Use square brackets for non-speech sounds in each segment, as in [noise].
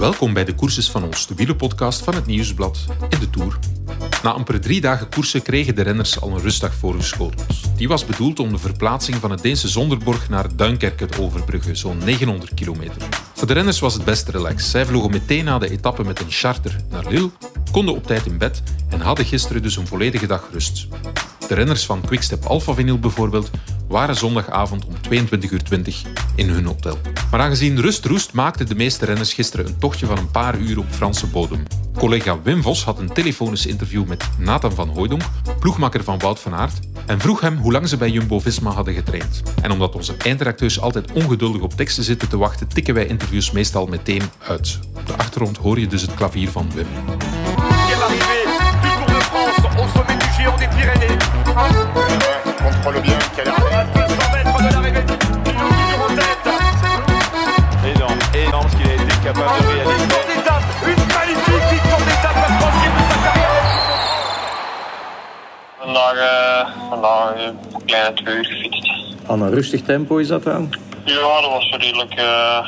welkom bij de courses van ons, de wielenpodcast van het Nieuwsblad in de Tour. Na amper drie dagen koersen kregen de renners al een rustdag voorgeschoteld. Die was bedoeld om de verplaatsing van het Deense Zonderborg naar Duinkerke te overbruggen, zo'n 900 kilometer. Voor de renners was het best relaxed. Zij vlogen meteen na de etappe met een charter naar Lille, konden op tijd in bed en hadden gisteren dus een volledige dag rust. De renners van Quickstep Alpha Vinyl bijvoorbeeld waren zondagavond om 22.20 uur in hun hotel. Maar aangezien rust roest maakten de meeste renners gisteren een tochtje van een paar uur op Franse bodem. Collega Wim Vos had een telefonisch interview met Nathan van Hooydonk, ploegmakker van Wout van Aert, en vroeg hem hoe lang ze bij Jumbo-Visma hadden getraind. En omdat onze eindredacteurs altijd ongeduldig op teksten zitten te wachten, tikken wij interviews meestal meteen uit. Op de achtergrond hoor je dus het klavier van Wim. Aan een rustig tempo is dat dan? Ja, dat was redelijk, uh,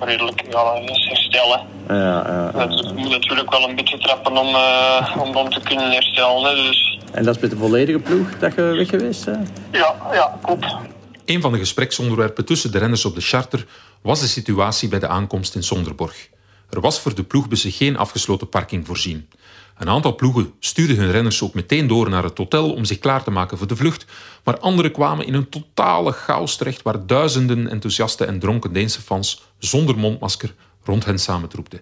redelijk ja, herstellen. Ja, ja, ja. Het moet natuurlijk wel een beetje trappen om, uh, om dan te kunnen herstellen. Dus en dat is met de volledige ploeg dat je weg geweest bent? Ja, ja, klopt. Een van de gespreksonderwerpen tussen de renners op de charter was de situatie bij de aankomst in Sonderborg. Er was voor de ploegbussen geen afgesloten parking voorzien. Een aantal ploegen stuurden hun renners ook meteen door naar het hotel om zich klaar te maken voor de vlucht, maar anderen kwamen in een totale chaos terecht waar duizenden enthousiaste en dronken Deense fans zonder mondmasker rond hen samentroepten.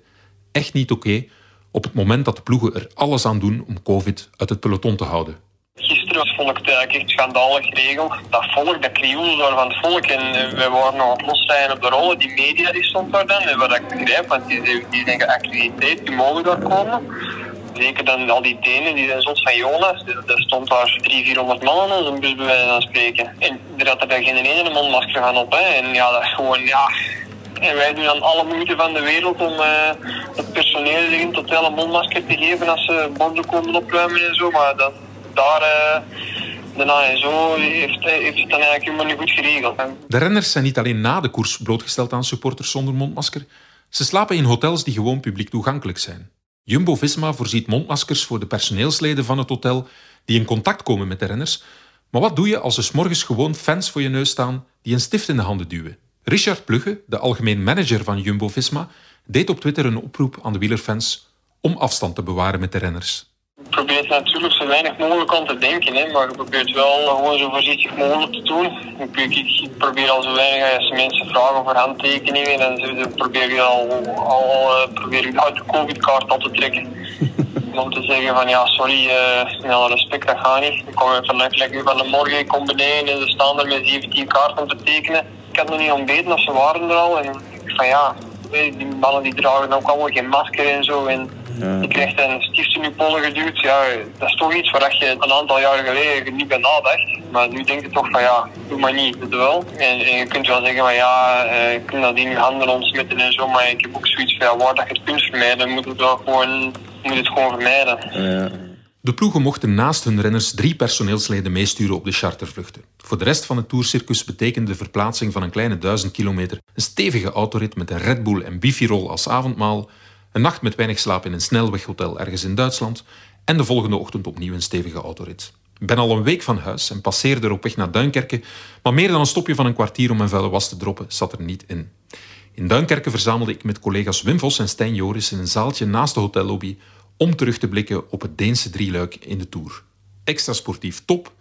Echt niet oké, op het moment dat de ploegen er alles aan doen om COVID uit het peloton te houden. Gisteren was volk eigenlijk echt schandalig geregeld. Dat volk, dat krioel daar van het volk. En eh, we waren nog aan het losrijden op de rollen. Die media die stond daar dan. En wat ik begrijp, want die, die zijn die mogen daar komen. Zeker dan al die Denen, die zijn zot van Jonas. Er stond daar 300, 400 man in onze bus bij wijze van spreken. En er had er geen ene mondmasker van op. En ja, dat gewoon, ja, en wij doen dan alle moeite van de wereld om uh, het personeel in totaal een mondmasker te geven als ze borden komen opruimen en zo. Maar dan, daar, uh, daarna en zo heeft, heeft het dan eigenlijk helemaal niet goed geregeld. De renners zijn niet alleen na de koers blootgesteld aan supporters zonder mondmasker. Ze slapen in hotels die gewoon publiek toegankelijk zijn. Jumbo-Visma voorziet mondmaskers voor de personeelsleden van het hotel die in contact komen met de renners. Maar wat doe je als er s morgens gewoon fans voor je neus staan die een stift in de handen duwen? Richard Plugge, de algemeen manager van Jumbo-Visma, deed op Twitter een oproep aan de wielerfans om afstand te bewaren met de renners. Probeert natuurlijk zo weinig mogelijk aan te denken, hè, maar je probeert wel gewoon zo voorzichtig mogelijk te doen. Ik, ik, probeer al zo weinig als mensen vragen voor handtekeningen en zo, probeer je al, al uh, probeer je uit de covid-kaart al te trekken. [laughs] om te zeggen van ja, sorry, uh, met alle respect, dat gaat niet. Ik kom even lekker van de morgen, ik kom beneden en ze staan er met 17 kaarten om te tekenen ik had nog niet ontbeten of ze waren er al. En ik van ja, die mannen die dragen ook allemaal geen masker en zo. En ja. je krijgt een stift in je pollen geduwd. Ja, dat is toch iets waar je een aantal jaren geleden niet bij nadacht. Maar nu denk je toch van ja, doe maar niet, doe wel. En, en, je kunt wel zeggen van ja, uh, je kunt dat in je handen ontsmetten en zo. Maar ik heb ook zoiets van ja, waar dat je het kunt vermijden, moet het wel gewoon, moet het gewoon vermijden. Ja. De ploegen mochten naast hun renners drie personeelsleden meesturen op de chartervluchten. Voor de rest van het tourcircus betekende de verplaatsing van een kleine duizend kilometer een stevige autorit met een Red Bull en Bifirol als avondmaal, een nacht met weinig slaap in een snelweghotel ergens in Duitsland en de volgende ochtend opnieuw een stevige autorit. Ik ben al een week van huis en passeerde er op weg naar Duinkerke, maar meer dan een stopje van een kwartier om mijn vuile was te droppen zat er niet in. In Duinkerke verzamelde ik met collega's Wim Vos en Stijn Joris in een zaaltje naast de hotellobby om terug te blikken op het Deense drieluik in de Tour. Extra sportief top.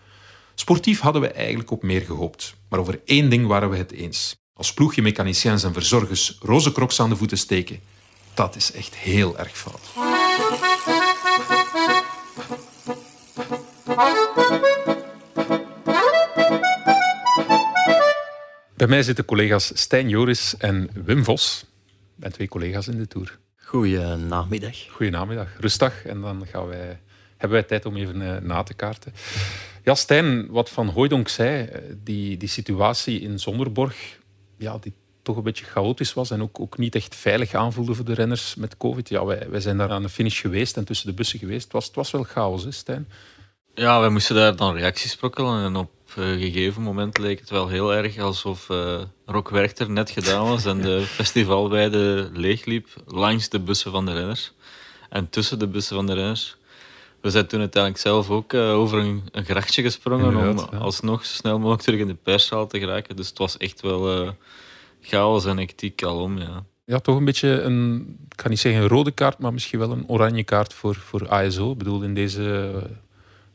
Sportief hadden we eigenlijk op meer gehoopt. Maar over één ding waren we het eens. Als ploegje mechaniciens en verzorgers roze crocs aan de voeten steken, dat is echt heel erg fout. Bij mij zitten collega's Stijn Joris en Wim Vos. En twee collega's in de Tour. Goedenamiddag. Goedenamiddag. Rustig. En dan gaan wij, hebben wij tijd om even uh, na te kaarten. Ja, Stijn, wat Van Hooydonk zei, eh, die, die situatie in Zonderborg, ja, die toch een beetje chaotisch was en ook, ook niet echt veilig aanvoelde voor de renners met COVID. Ja, wij, wij zijn daar aan de finish geweest en tussen de bussen geweest. Het was, het was wel chaos, hè, Stijn? Ja, wij moesten daar dan reacties sprokkelen en op een gegeven moment leek het wel heel erg alsof uh, Rock Werchter net gedaan was en [laughs] de festivalweide leegliep langs de bussen van de renners. En tussen de bussen van de renners. We zijn toen uiteindelijk zelf ook uh, over een, een, grachtje gesprongen om ja. alsnog zo snel mogelijk terug in de perszaal te geraken. Dus het was echt wel uh, chaos en hectiek alom, ja. Ja, toch een beetje een, ik kan niet zeggen een rode kaart, maar misschien wel een oranje kaart voor, voor ASO. Ik bedoel, in deze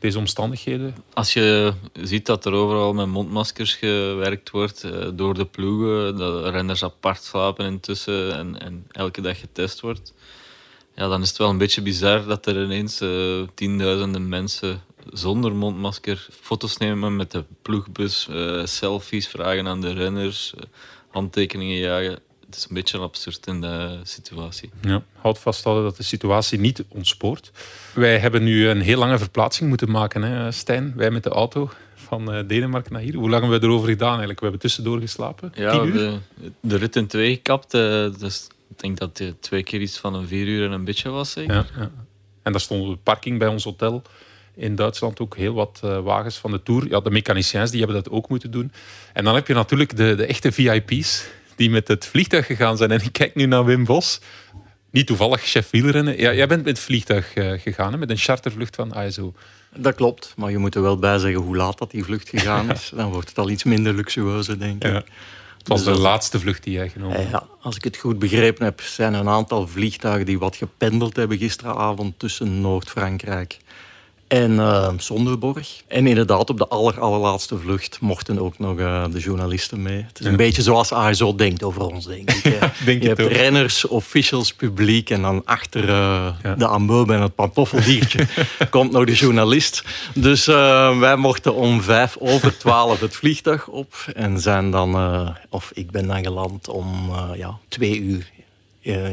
deze omstandigheden? Als je ziet dat er overal met mondmaskers gewerkt wordt uh, door de ploegen, dat renners apart slapen intussen en, en elke dag getest wordt, ja, dan is het wel een beetje bizar dat er ineens uh, tienduizenden mensen zonder mondmasker foto's nemen met de ploegbus, uh, selfies vragen aan de renners, handtekeningen jagen het is een beetje absurd in de situatie. Ja, houd vast dat de situatie niet ontspoort. Wij hebben nu een heel lange verplaatsing moeten maken, hè, Stijn. Wij met de auto van uh, Denemarken naar hier. Hoe lang hebben we erover gedaan eigenlijk? We hebben tussendoor geslapen. Ja, we de rit in twee gekapt. Uh, dus ik denk dat het twee keer iets van een vier uur en een beetje was. Zeker? Ja, ja. En daar stond de parking bij ons hotel in Duitsland ook heel wat uh, wagens van de Tour. Ja, de mechaniciens die hebben dat ook moeten doen. En dan heb je natuurlijk de, de echte VIP's die met het vliegtuig gegaan zijn. En ik kijk nu naar Wim Bos. Niet toevallig chef wielrennen. Ja, jij bent met het vliegtuig uh, gegaan, hè, met een chartervlucht van ASO. Dat klopt, maar je moet er wel bij zeggen hoe laat dat die vlucht gegaan is. [laughs] Dan wordt het al iets minder luxueuze, denk ik. Ja. Het was dus de laatste vlucht die jij genomen hebt. Ja, als ik het goed begrepen heb, zijn er een aantal vliegtuigen die wat gependeld hebben gisteravond tussen Noord-Frankrijk en uh, Sonderborg. En inderdaad, op de aller, allerlaatste vlucht mochten ook nog uh, de journalisten mee. Het is een beetje zoals ASO denkt over ons, denk ik. [laughs] denk je hebt renners, officials, publiek en dan achter uh, ja. de amoebe en het pantoffeldiertje [laughs] komt nog de journalist. Dus wij mochten om vijf over twaalf het vliegtuig op en zijn dan, of ik ben dan geland om ja, twee uur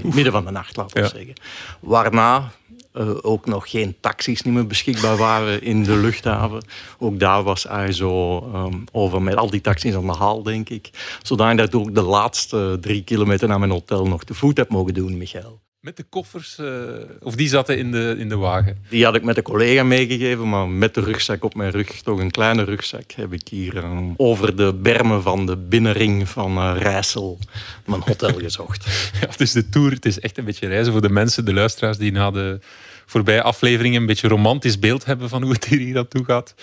midden van de nacht, laten we ja. zeggen. Waarna uh, ook nog geen taxis niet meer beschikbaar waren in de luchthaven. Ook daar was hij zo um, over met al die taxis aan de haal, denk ik. Zodat ik ook de laatste drie kilometer naar mijn hotel nog te voet heb mogen doen, Michael. Met de koffers, uh, of die zaten in de, in de wagen? Die had ik met een collega meegegeven, maar met de rugzak op mijn rug, toch een kleine rugzak, heb ik hier um, over de bermen van de binnenring van uh, Rijssel mijn hotel gezocht. [laughs] ja, het is de tour, het is echt een beetje reizen voor de mensen, de luisteraars die na de voorbije afleveringen een beetje romantisch beeld hebben van hoe het hier aan toe gaat.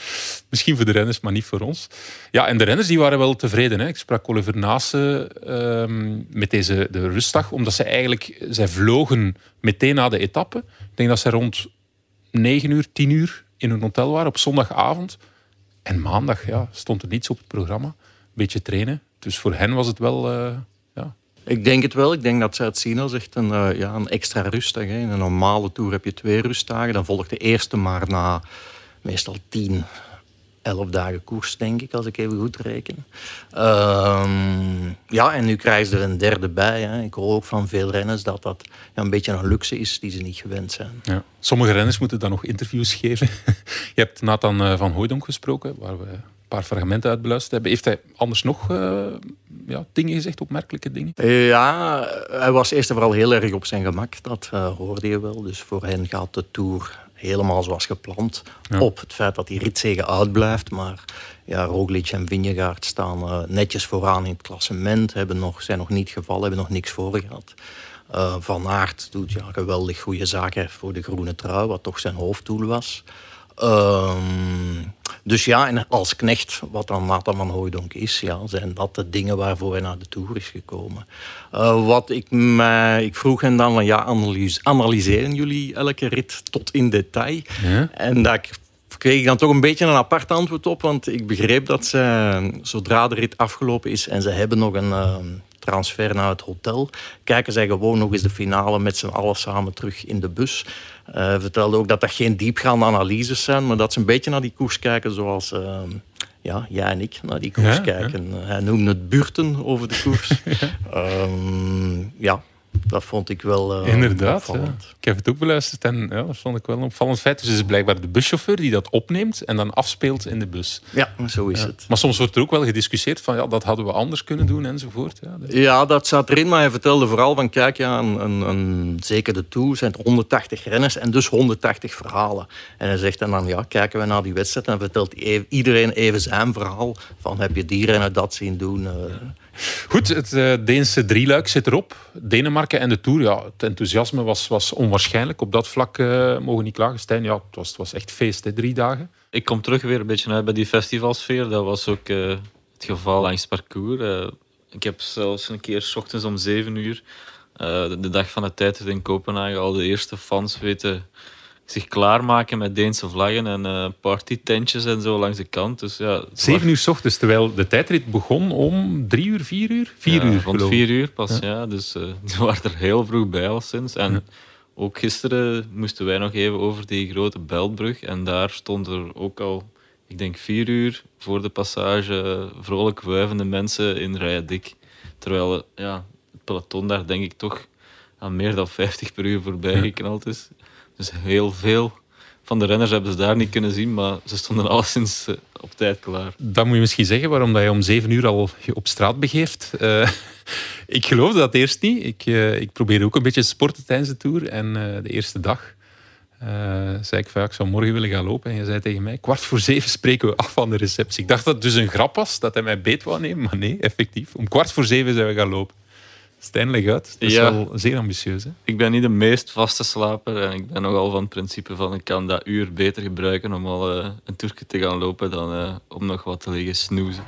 Misschien voor de renners, maar niet voor ons. Ja, en de renners die waren wel tevreden. Hè. Ik sprak Oliver Naassen uh, met deze, de rustdag, omdat ze eigenlijk, zij vlogen meteen na de etappe. Ik denk dat ze rond 9 uur, 10 uur in hun hotel waren op zondagavond. En maandag ja, stond er niets op het programma. Een beetje trainen. Dus voor hen was het wel... Uh, ik denk het wel. Ik denk dat als echt een, uh, ja, een extra rustdag. Hè. In een normale tour heb je twee rustdagen. Dan volgt de eerste maar na meestal tien, elf dagen koers, denk ik, als ik even goed reken. Um, ja, en nu krijgen ze er een derde bij. Hè. Ik hoor ook van veel renners dat dat een beetje een luxe is die ze niet gewend zijn. Ja. Sommige renners moeten dan nog interviews geven. [laughs] Je hebt Nathan eh, van Hooydonk gesproken, waar we paar fragmenten uitbeluisterd hebben. Heeft hij anders nog uh, ja, dingen gezegd, opmerkelijke dingen? Ja, hij was eerst en vooral heel erg op zijn gemak. Dat uh, hoorde je wel. Dus voor hen gaat de Tour helemaal zoals gepland. Ja. Op het feit dat die ritzegen uitblijft. Maar ja, Roglic en Vingegaard staan uh, netjes vooraan in het klassement. Hebben nog, zijn nog niet gevallen, hebben nog niks voor gehad. Van Aert doet ja, geweldig goede zaken voor de groene trui, wat toch zijn hoofddoel was. Um, dus ja, en als knecht, wat dan Nathan van Hooydonk is, ja, zijn dat de dingen waarvoor hij naar de Tour is gekomen. Uh, wat ik, mij, ik vroeg hen dan van, ja, analyse, analyseren jullie elke rit tot in detail? Ja. En dat kreeg ik dan toch een beetje een apart antwoord op, want ik begreep dat ze, zodra de rit afgelopen is en ze hebben nog een... Uh, transfer naar het hotel. Kijken zij gewoon nog eens de finale met z'n allen samen terug in de bus. Uh, vertelde ook dat dat geen diepgaande analyses zijn, maar dat ze een beetje naar die koers kijken zoals uh, ja, jij en ik naar die koers ja, kijken. Ja. Hij noemde het buurten over de koers. [laughs] ja. Um, ja. Dat vond ik wel uh, Inderdaad, ik heb het ook beluisterd en ja, dat vond ik wel een opvallend feit. Dus het is blijkbaar de buschauffeur die dat opneemt en dan afspeelt in de bus. Ja, zo is het. Maar soms wordt er ook wel gediscussieerd van ja, dat hadden we anders kunnen doen enzovoort. Ja, ja dat zat erin, maar hij vertelde vooral van kijk, ja, een, een, een, zeker de Tour zijn 180 renners en dus 180 verhalen. En hij zegt en dan ja, kijken we naar die wedstrijd en vertelt iedereen even zijn verhaal van heb je die renner dat zien doen... Uh, Goed, het uh, Deense drieluik zit erop. Denemarken en de Tour. Ja, het enthousiasme was, was onwaarschijnlijk. Op dat vlak uh, mogen niet klagen. Stijn, ja, het was, het was echt feest, hè, drie dagen. Ik kom terug weer een beetje uit bij die festivalsfeer. Dat was ook uh, het geval langs parcours. ik heb zelfs een keer s ochtends om zeven uur, de dag van de tijd in Kopenhagen, al de eerste fans weten zich klaarmaken met Deense vlaggen en uh, partytentjes en zo langs de kant. Dus, ja, Zeven uur s ochtends, terwijl de tijdrit begon om drie uur, vier uur? Vier uur, rond vier uur pas, ja. dus [laughs] uh, die waren er heel vroeg bij al sinds. En ook gisteren moesten wij nog even over die grote Beltbrug. En daar stond er ook al, ik denk vier uur voor de passage, vrolijk wuivende mensen in rijen dik. Terwijl ja, het peloton daar denk ik toch aan meer dan 50 per uur voorbij geknald is. Dus heel veel van de renners hebben ze daar niet kunnen zien, maar ze stonden [laughs] alleszins uh, op tijd klaar. Dan moet je misschien zeggen waarom dat je om zeven uur al op straat begeeft. Uh, [laughs] ik geloofde dat eerst niet. Ik, ik probeerde ook een beetje te sporten tijdens de Tour. En de eerste dag zei ik ja, ik zou morgen willen gaan lopen. En je zei tegen mij, kwart voor zeven spreken we af van de receptie. Ik dacht dat het dus een grap was, dat hij mij beet wou nemen. Maar nee, effectief. Om kwart voor zeven zijn we gaan lopen. Stijn, leg uit. Dat is wel zeer ambitieus. Hè? Ik ben niet de meest vaste slaper en ik ben nogal van het principe van ik kan dat uur beter gebruiken om al uh, een toertje te gaan lopen dan uh, om nog wat te liggen snoezen.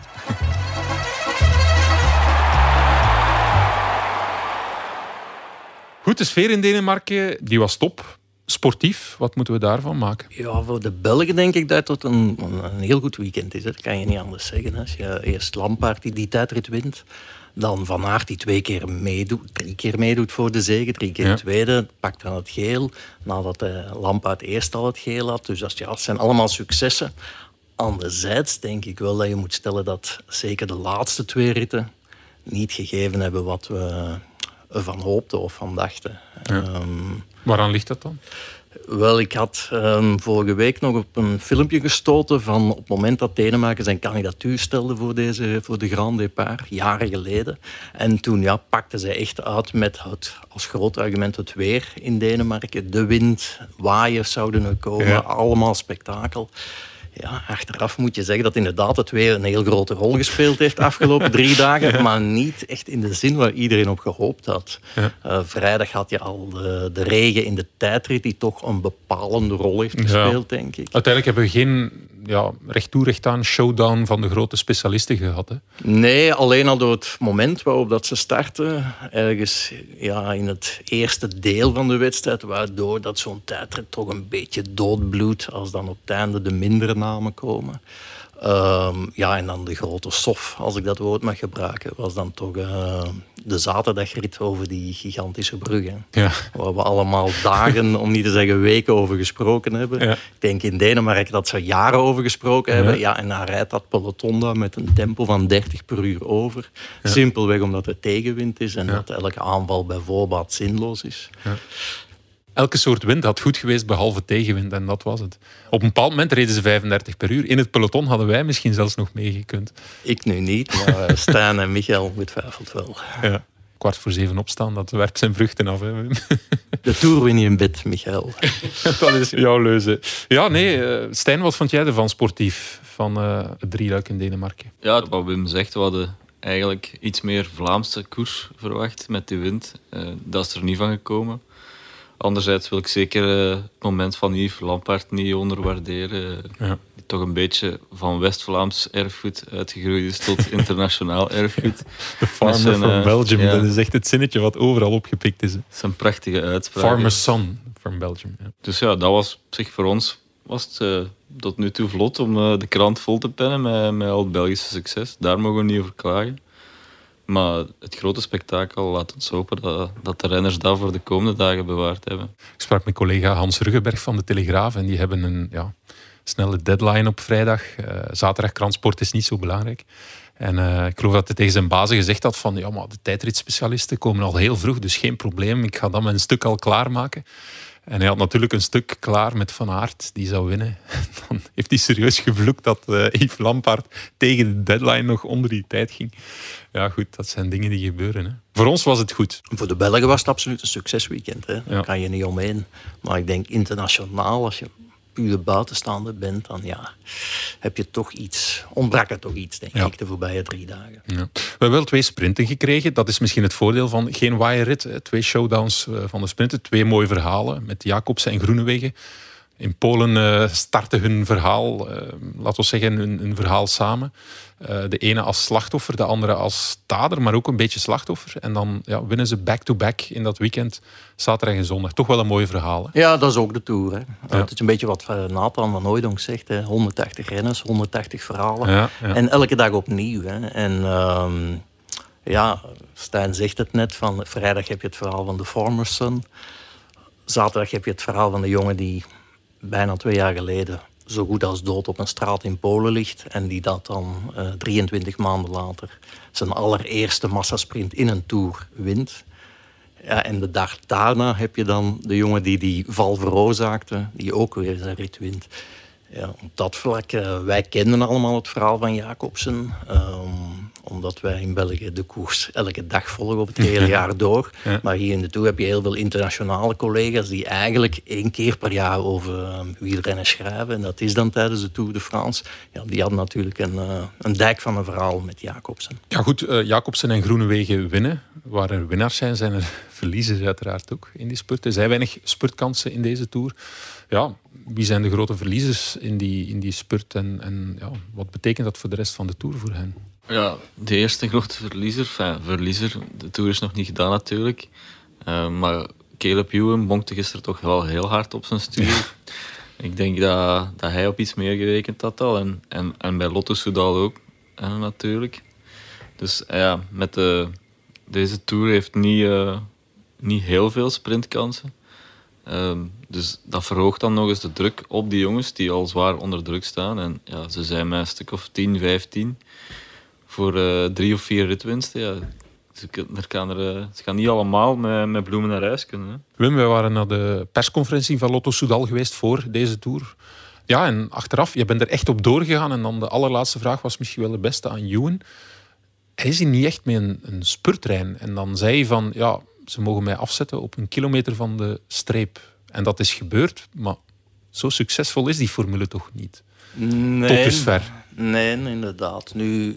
Goed, de sfeer in Denemarken die was top. Sportief, wat moeten we daarvan maken? Ja, voor de Belgen denk ik dat het een, een heel goed weekend is. Dat kan je niet anders zeggen. Als je eerst Lampaard die die tijdrit wint, dan Van Aert die twee keer meedoet, drie keer meedoet voor de zege, drie keer ja. tweede, pakt dan het geel. Nadat de Lampaard eerst al het geel had. Dus dat, ja, dat zijn allemaal successen. Anderzijds denk ik wel dat je moet stellen dat zeker de laatste twee ritten niet gegeven hebben wat we ervan hoopten of van dachten. Ja. Um, Waaraan ligt dat dan? Wel, ik had um, vorige week nog op een filmpje gestoten van op het moment dat Denemarken zijn kandidatuur stelde voor, deze, voor de Grand Départ, jaren geleden. En toen ja, pakten zij echt uit met het, als groot argument het weer in Denemarken. De wind, waaiers zouden er komen, allemaal spektakel. Ja, achteraf moet je zeggen dat inderdaad het weer een heel grote rol gespeeld heeft de afgelopen drie [laughs] dagen, maar niet echt in de zin waar iedereen op gehoopt had. Ja. Uh, vrijdag had je al de, de, regen in de tijdrit die toch een bepalende rol heeft gespeeld, denk ik. Uiteindelijk hebben we geen ja, recht toe recht aan showdown van de grote specialisten gehad. Hè? Nee, alleen al door het moment waarop dat ze starten, ergens ja, in het eerste deel van de wedstrijd, waardoor dat zo'n tijdrit toch een beetje doodbloedt als dan op het einde de mindere namen komen. Um, ja, en dan de grote sof, als ik dat woord mag gebruiken, was dan toch uh, de zaterdagrit over die gigantische bruggen. Ja. Waar we allemaal dagen, om niet te zeggen weken, over gesproken hebben. Ja. Ik denk in Denemarken dat ze jaren over gesproken hebben. Ja, en dan rijdt dat peloton daar met een tempo van 30 per uur over. Simpelweg omdat het tegenwind is en dat elke aanval bij voorbaat zinloos is elke soort wind had goed geweest, behalve tegenwind. En dat was het. Op een bepaald moment reden ze 35 per uur. In het peloton hadden wij misschien zelfs nog meegekund. Ik nu niet, maar eh, Stijn en Michael betwijfelt wel. Ja. Kwart voor zeven opstaan, dat werpt zijn vruchten af. Hè. De Tour win je in bed, Michael. [laughs] dat is jouw leuze. Ja, nee. Uh, Stijn, wat vond jij ervan sportief? Van uh, het drieluik in Denemarken? Ja, wat Wim zegt, we hadden eigenlijk iets meer Vlaamse koers verwacht met die wind. Uh, dat is er niet van gekomen. Anderzijds wil ik zeker uh, het moment van Yves Lampaard niet onderwaarderen. Ja. Die toch een beetje van West-Vlaams erfgoed uitgegroeid is tot [laughs] internationaal erfgoed. De farmer zijn, from uh, Belgium, dat is echt het zinnetje wat overal opgepikt is. Dat is een prachtige uitspraak. Farmer's son from Belgium. Ja. Dus ja, dat was op zich voor ons was het uh, tot nu toe vlot om de krant vol te pennen met, met al het Belgische succes. Daar mogen we niet over klagen. Maar het grote spektakel laat ons hopen dat, dat de renners dat voor de komende dagen bewaard hebben. Ik sprak met collega Hans Ruggenberg van de Telegraaf en die hebben een ja, snelle deadline op vrijdag. Uh, zaterdag transport is niet zo belangrijk. En uh, ik geloof dat hij tegen zijn bazen gezegd had van ja, maar de tijdritspecialisten komen al heel vroeg, dus geen probleem. Ik ga dan mijn stuk al klaarmaken. En hij had natuurlijk een stuk klaar met Van Aert, die zou winnen. [laughs] Dan heeft hij serieus gevloekt dat uh, Yves Lampaard tegen de deadline nog onder die tijd ging. Ja, goed, dat zijn dingen die gebeuren. Hè. Voor ons was het goed. Voor de Belgen was het absoluut een succesweekend. Hè. Daar kan je niet omheen. Maar ik denk internationaal, als je puur buitenstaander bent, dan ja, heb je toch iets, ontbrak er toch iets, denk ik, de voorbije drie dagen. Ja. We hebben wel twee sprinten gekregen. Dat is misschien het voordeel van geen waaierrit. Twee showdowns eh, van de sprinten, twee mooie verhalen met Jacobsen en Groenewegen. In Polen uh, starten hun verhaal, uh, laten we zeggen, hun, hun verhaal samen. Uh, de ene als slachtoffer, de andere als stader, maar ook een beetje slachtoffer. En dan ja, winnen ze back-to-back in dat weekend, zaterdag en zondag. Toch wel een mooi verhaal. Hè? Ja, dat is ook de Tour. Hè. Ja. Is een beetje wat Nathan van Hooydonk zegt. Hè. 180 renners, 180 verhalen. Ja, en elke dag opnieuw. Hè. En um, ja, Stijn zegt het net, van vrijdag heb je het verhaal van de Farmer's Son. Zaterdag heb je het verhaal van de jongen die bijna twee jaar geleden zo goed als dood op een straat in Polen ligt. En die dat dan uh, 23 maanden later zijn allereerste massasprint in een Tour wint. Ja, en de dag daarna heb je dan de jongen die die val veroorzaakte, die ook weer zijn rit wint. Ja, op dat vlak, uh, wij kenden allemaal het verhaal van Jacobsen. Um, omdat wij in België de koers elke dag volgen op het hele jaar door. Maar hier in de Tour heb je heel veel internationale collega's die eigenlijk één keer per jaar over uh, wielrennen schrijven. En dat is dan tijdens de Tour de France. Ja, die hadden natuurlijk een, uh, een dijk van een verhaal met Jacobsen. Ja goed, uh, Jacobsen en Groenewegen winnen. Waar er winnaars zijn, zijn er [laughs] verliezers uiteraard ook in die spurt. Er zijn weinig spurtkansen in deze Tour. Ja, wie zijn de grote verliezers in die, in die spurt en, en ja, wat betekent dat voor de rest van de Tour voor hen? Ja, de eerste grote verliezer, enfin, verliezer, de Tour is nog niet gedaan natuurlijk. Uh, maar Caleb Ewan bonkte gisteren toch wel heel hard op zijn stuur. Ik denk dat, dat hij op iets meer gerekend had al. En, en, en bij Lotto Soudal ook, uh, natuurlijk. Dus uh, ja, met de, deze Tour heeft niet, niet heel veel sprintkansen. Ehm, dus dat verhoogt dan nog eens de druk op die jongens die al zwaar onder druk staan. En ja, ze zijn met een stuk of 10, 15 voor uh, drie of vier ritwinsten. Ja. Ze, er kan er, uh, ze gaan niet allemaal met, met bloemen naar huis kunnen. Hè. Wim, wij waren naar de persconferentie van Lotto Soudal geweest voor deze Tour. Ja, en achteraf, je bent er echt op doorgegaan. En dan de allerlaatste vraag was misschien wel de beste aan Ewan. Hij is hier niet echt met een, een spurtrein. En dan zei hij van, ja, ze mogen mij afzetten op een kilometer van de streep. En dat is gebeurd, maar zo succesvol is die formule toch niet? Nee, Tot dusver. Nee, inderdaad. Nu,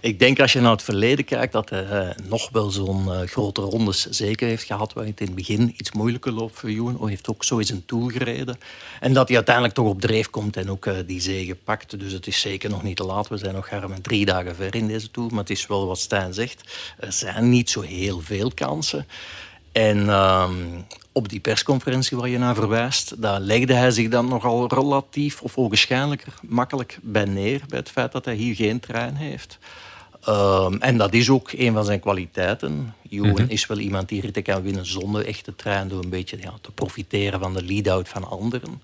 ik denk als je naar het verleden kijkt, dat hij uh, nog wel zo'n uh, grote rondes zeker heeft gehad. Waar het in het begin iets moeilijker loopt voor Ewan. Hij heeft ook zo eens een tour gereden. En dat hij uiteindelijk toch op dreef komt en ook uh, die zege pakt. Dus het is zeker nog niet te laat. We zijn nog ruim drie dagen ver in deze tour. Maar het is wel wat Stijn zegt. Er zijn niet zo heel veel kansen. En um, op die persconferentie waar je naar verwijst, daar legde hij zich dan nogal relatief of ogenschijnlijk makkelijk bij neer. Bij het feit dat hij hier geen trein heeft. Um, en dat is ook een van zijn kwaliteiten. Mm -hmm. is wel iemand die ritten kan winnen zonder echte trein, door een beetje ja, te profiteren van de lead-out van anderen.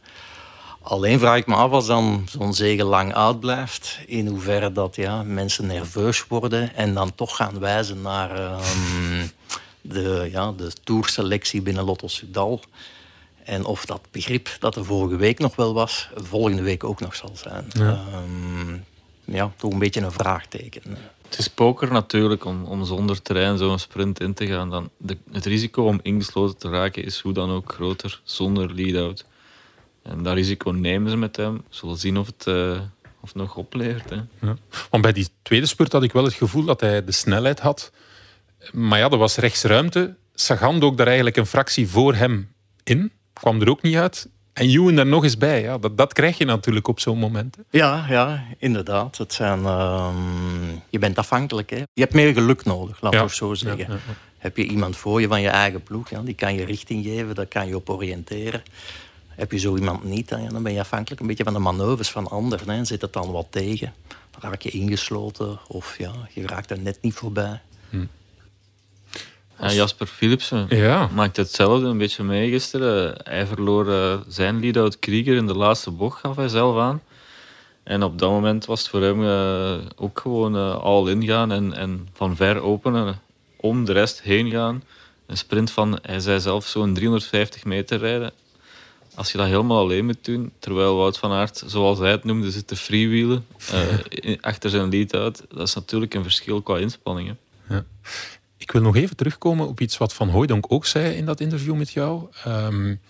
Alleen vraag ik me af als dan zo'n zege lang uitblijft, in hoeverre dat ja, mensen nerveus worden en dan toch gaan wijzen naar um, de, ja, de tourselectie binnen Lotto Sudal. En of dat begrip dat er vorige week nog wel was, volgende week ook nog zal zijn. Ja, um, ja toch een beetje een vraagteken. Het is poker natuurlijk om, om zonder terrein zo'n sprint in te gaan. Dan de, het risico om ingesloten te raken is hoe dan ook groter zonder lead-out. En dat risico nemen ze met hem. We zullen zien of het, uh, of het nog oplevert. Hè. Ja. Want bij die tweede spurt had ik wel het gevoel dat hij de snelheid had. Maar ja, er was rechts ruimte. Sagan dook daar eigenlijk een fractie voor hem in. Kwam er ook niet uit. En Ewan er nog eens bij. Ja, dat, dat krijg je natuurlijk op zo'n moment. Hè. Ja, ja, inderdaad. Het zijn, uh, je bent afhankelijk. Hè. Je hebt meer geluk nodig, laten we ja. zo zeggen. Ja, ja, Heb je iemand voor je van je eigen ploeg, ja, die kan je richting geven, daar kan je op oriënteren. Heb je zo iemand niet, dan, dan ben je afhankelijk een beetje van de manoeuvres van anderen. Hè. Zit het dan wat tegen, dan raak je ingesloten of ja, je raakt er net niet voorbij. Hm. Ja, Jasper Philipsen ja. maakte hetzelfde een beetje mee gisteren. Hij verloor uh, zijn lead-out Krieger in de laatste bocht, gaf hij zelf aan. En op dat moment was het voor hem ook gewoon al ingaan en, en van ver openen, om de rest heen gaan. Een sprint van, hij zei zelf, zo'n 350 meter rijden. Als je dat helemaal alleen moet doen, terwijl Wout van Aert, zoals hij het noemde, zit te freewheelen [laughs] achter zijn lead uit, dat is natuurlijk een verschil qua inspanningen. Ja. Ik wil nog even terugkomen op iets wat Van Hooydonk ook zei in dat interview met jou. Um,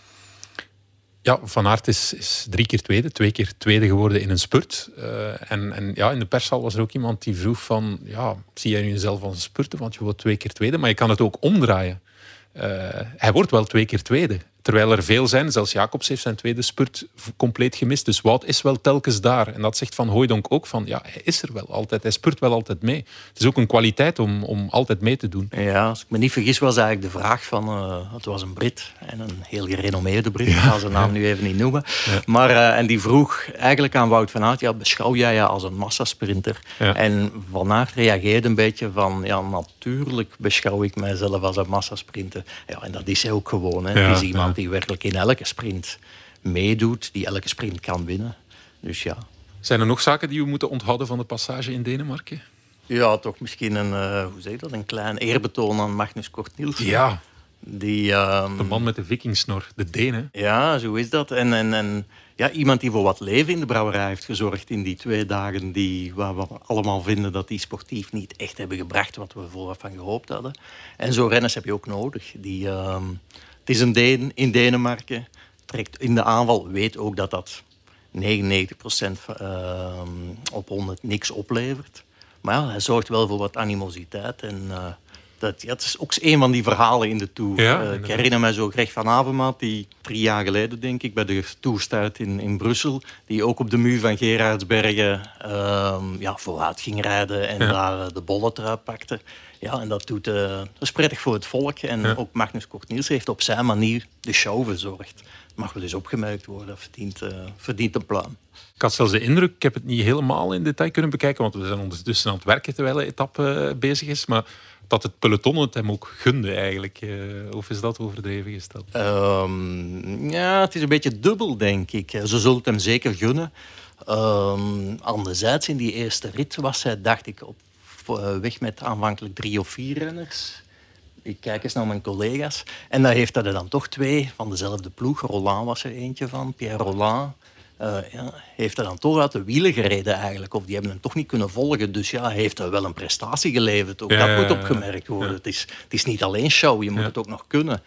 ja, Van Aert is, drie keer tweede, twee keer tweede geworden in een spurt. Uh, en, en ja, in de pershal was er ook iemand die vroeg van, ja, zie jij jezelf als een spurter, want je wordt twee keer tweede, maar je kan het ook omdraaien. Uh, hij wordt wel twee keer tweede. Terwijl er veel zijn, zelfs Jacobs heeft zijn tweede spurt compleet gemist. Dus Wout is wel telkens daar. En dat zegt Van Hooydonk ook van, ja, hij is er wel altijd. Hij spurt wel altijd mee. Het is ook een kwaliteit om, om altijd mee te doen. Ja, als ik me niet vergis was eigenlijk de vraag van, uh, het was een Brit. En een heel gerenommeerde Brit, ik ga zijn naam nu even niet noemen. Maar, uh, en die vroeg eigenlijk aan Wout van Aert, ja, beschouw jij je als een massasprinter? En Van Aert reageerde een beetje van, ja, natuurlijk beschouw ik mijzelf als een massasprinter. Ja, en dat is hij ook gewoon. Hè. is iemand die werkelijk in elke sprint meedoet, die elke sprint kan winnen. Dus ja. Zijn er nog zaken die we moeten onthouden van de passage in Denemarken? Ja, toch misschien een, uh, hoe zeg dat, een klein eerbetoon aan Magnus Kort Nielsen. Ja. Die, um... De man met de vikingsnor, de Denen. Ja, zo is dat. En, en, en ja, iemand die voor wat leven in de brouwerij heeft gezorgd in die twee dagen die, waar we allemaal vinden dat die sportief niet echt hebben gebracht wat we vooraf van gehoopt hadden. En zo renners heb je ook nodig. Die, um, het is een Deen in Denemarken. Trekt in de aanval, weet ook dat dat 99% uh, op 100 niks oplevert. Maar ja, hij zorgt wel voor wat animositeit. En uh, dat, ja, het is ook een van die verhalen in de Tour. Ja, uh, ik herinner me zo Greg van Avermaat, die drie jaar geleden, denk ik, bij de Tourstart in, in Brussel, die ook op de muur van Gerardsbergen uh, ja, vooruit ging rijden en daar uh, de bolletrui pakte. Ja, en dat, doet, uh, dat is prettig voor het volk. En ook Magnus Kort heeft op zijn manier de show verzorgd. Mag wel eens opgemerkt worden, dat verdient, verdient een pluim. Ik had zelfs de indruk, ik heb het niet helemaal in detail kunnen bekijken, want we zijn ondertussen aan het werken terwijl de etappe bezig is. Maar dat het peloton het hem ook gunde eigenlijk. of is dat overdreven gesteld? Um, ja, het is een beetje dubbel, denk ik. Ze zullen het hem zeker gunnen. Um, anderzijds, in die eerste rit was hij, dacht ik, op eh, weg met aanvankelijk drie of vier renners. Ik kijk eens naar mijn collega's. En daar heeft hij er dan toch twee van dezelfde ploeg. Roland was er eentje van, Pierre Roland. Uh, ja, heeft er dan toch uit de wielen gereden eigenlijk. Of die hebben hem toch niet kunnen volgen. Dus ja, heeft er wel een prestatie geleverd. Ook dat moet opgemerkt worden. Het, is, het is niet alleen show, je moet het ook nog kunnen.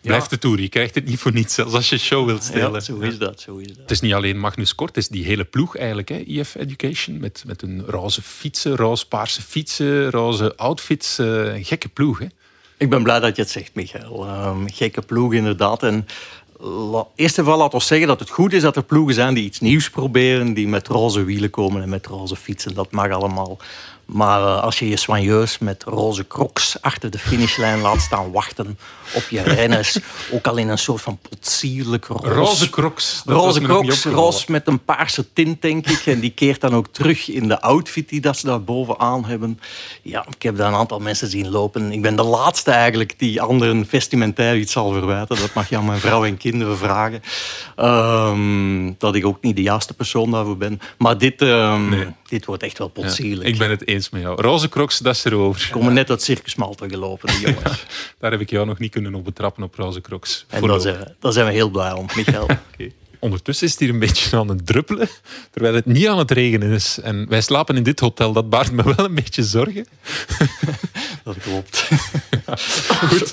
Blijft de Tour. Je krijgt het niet voor niets, zelfs als je show wilt stellen. Zo is dat. Zo is dat. Het is niet alleen Magnus Kort, het is die hele ploeg eigenlijk, hè, IF Education. Met, met een roze fietsen, roze-paarse fietsen, roze outfits. Uh, een gekke ploeg, hè? Ik ben blij dat je het zegt, Michael. Um, gekke ploeg, inderdaad. En eerst en vooral laten we zeggen dat het goed is dat er ploegen zijn die iets nieuws proberen, die met roze wielen komen en met roze fietsen. Dat mag allemaal. Maar uh, als je je soigneus met roze crocs achter de finishlijn laat staan wachten op je renners, [laughs] ook al in een soort van potsierlijk roze... Roze crocs. Roze crocs, roze met een paarse tint, denk ik. En die keert dan ook terug in de outfit die dat ze daar bovenaan hebben. Ja, ik heb daar een aantal mensen zien lopen. Ik ben de laatste eigenlijk die anderen vestimentair iets zal verwijten. Dat mag je aan mijn vrouw en kinderen vragen. Um, dat ik ook niet de juiste persoon daarvoor ben. Maar dit, um, nee. dit wordt echt wel potsierlijk. Ja, ik ben het eens met jou. Roze crocs, dat is erover. Ze komen net uit Circus Malta gelopen, die jongens. [laughs] daar heb ik jou nog niet kunnen op betrappen op roze crocs. En daar zijn, we, daar zijn we heel blij om, Michael. [laughs] okay. Ondertussen is het hier een beetje aan het druppelen, terwijl het niet aan het regenen is. En wij slapen in dit hotel, dat baart me wel een beetje zorgen. [laughs] dat klopt. goed.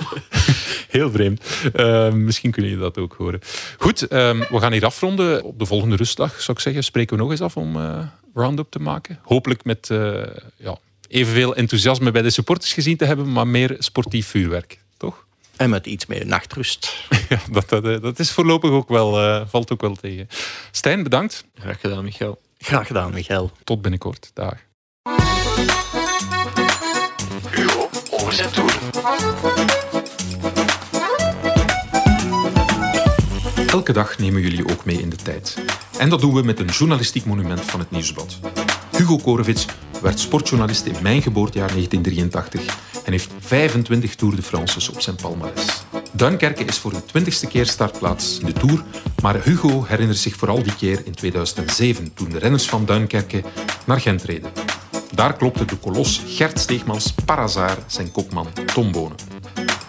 Heel vreemd. Uh, misschien kunnen jullie dat ook horen. Goed, um, we gaan hier afronden. Op de volgende rustdag, zou ik zeggen, spreken we nog eens af om uh, round-up te maken. Hopelijk met uh, ja, evenveel enthousiasme bij de supporters gezien te hebben, maar meer sportief vuurwerk, toch? En met iets meer nachtrust. [laughs] Ja, dat, dat, dat is voorlopig ook wel, uh, valt ook wel tegen. Stijn, bedankt. Graag gedaan, Michael. Graag gedaan, Michael. Tot binnenkort. Dag. Elke dag nemen jullie ook mee in de tijd. En dat doen we met een journalistiek monument van het Nieuwsblad. Hugo Korevits werd sportjournalist in mijn geboortejaar 1983 en heeft 25 Tour de France's op zijn palmarès. Duinkerke is voor de twintigste keer startplaats in de Tour, maar Hugo herinnert zich vooral die keer in 2007, toen de renners van Duinkerke naar Gent reden. Daar klopte de kolos Gert Steegmans par zijn kopman Tom Bonen.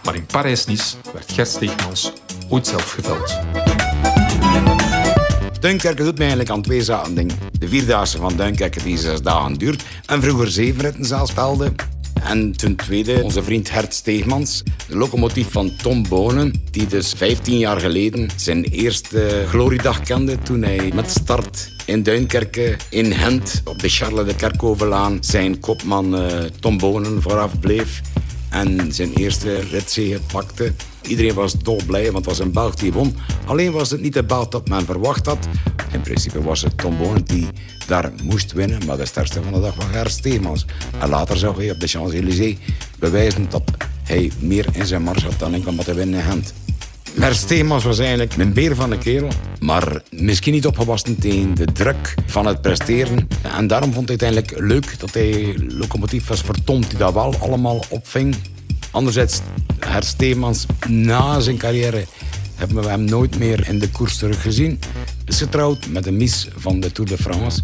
Maar in Parijs-Nice werd Gert Steegmans ooit zelf geveld. Duinkerke doet mij eigenlijk aan twee zaken dingen. De vierdaagse van Duinkerke die zes dagen duurt. En vroeger zeven ritten zelfs. En ten tweede onze vriend Hert Steegmans, de locomotief van Tom Bonen, die dus 15 jaar geleden zijn eerste gloriedag kende toen hij met start in Duinkerke in Gent op de Charles de Kerkhovenlaan zijn kopman uh, Tom Bonen vooraf bleef en zijn eerste ritzege pakte. Iedereen was dolblij, want het was een Belg die won. Alleen was het niet de Belg dat men verwacht had. In principe was het Tom die daar moest winnen, maar de sterkste van de dag was Gerst Steemans. En later zou hij op de Champs-Élysées bewijzen dat hij meer in zijn mars had dan enkel wat te winnen in Gent. Maar Steemans was eigenlijk een beer van een kerel. Maar misschien niet opgewassen tegen de druk van het presteren. En daarom vond hij het eigenlijk leuk dat hij locomotief was vertomd die dat wel allemaal opving. Anderzijds, Her Steemans na zijn carrière hebben we hem nooit meer in de koers teruggezien. Is getrouwd met een mis van de Tour de France.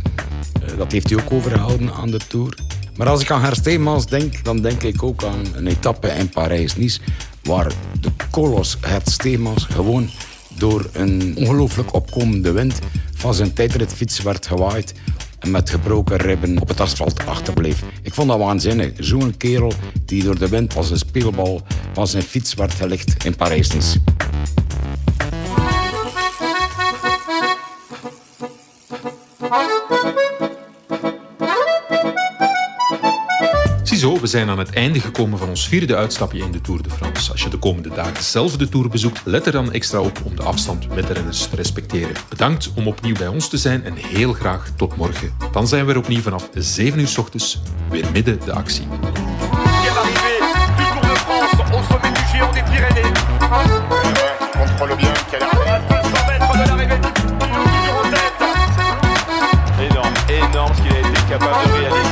Eh, dat heeft hij ook overgehouden aan de Tour. Maar als ik aan Her Steemans denk, dan denk ik ook aan een etappe in Parijs-Nice waar de kolos het Steemans gewoon door een ongelooflijk opkomende wind van zijn tijdritfiets werd gewaaid en met gebroken ribben op het asfalt achterbleef. Ik vond dat waanzinnig. Zo'n kerel die door de wind als een speelbal van zijn fiets werd gelegd in Parijs-Nice. Ziezo, we zijn aan het einde gekomen van ons vierde uitstapje in de Tour de France. Als je de komende dagen zelf de Tour bezoekt, let er dan extra op om de afstand met de renners te respecteren. Bedankt om opnieuw bij ons te zijn en heel graag tot morgen. Dan zijn we er opnieuw vanaf 7 uur s ochtends, weer midden de actie. Énorme, énorme ce qu'il a été capable de réaliser.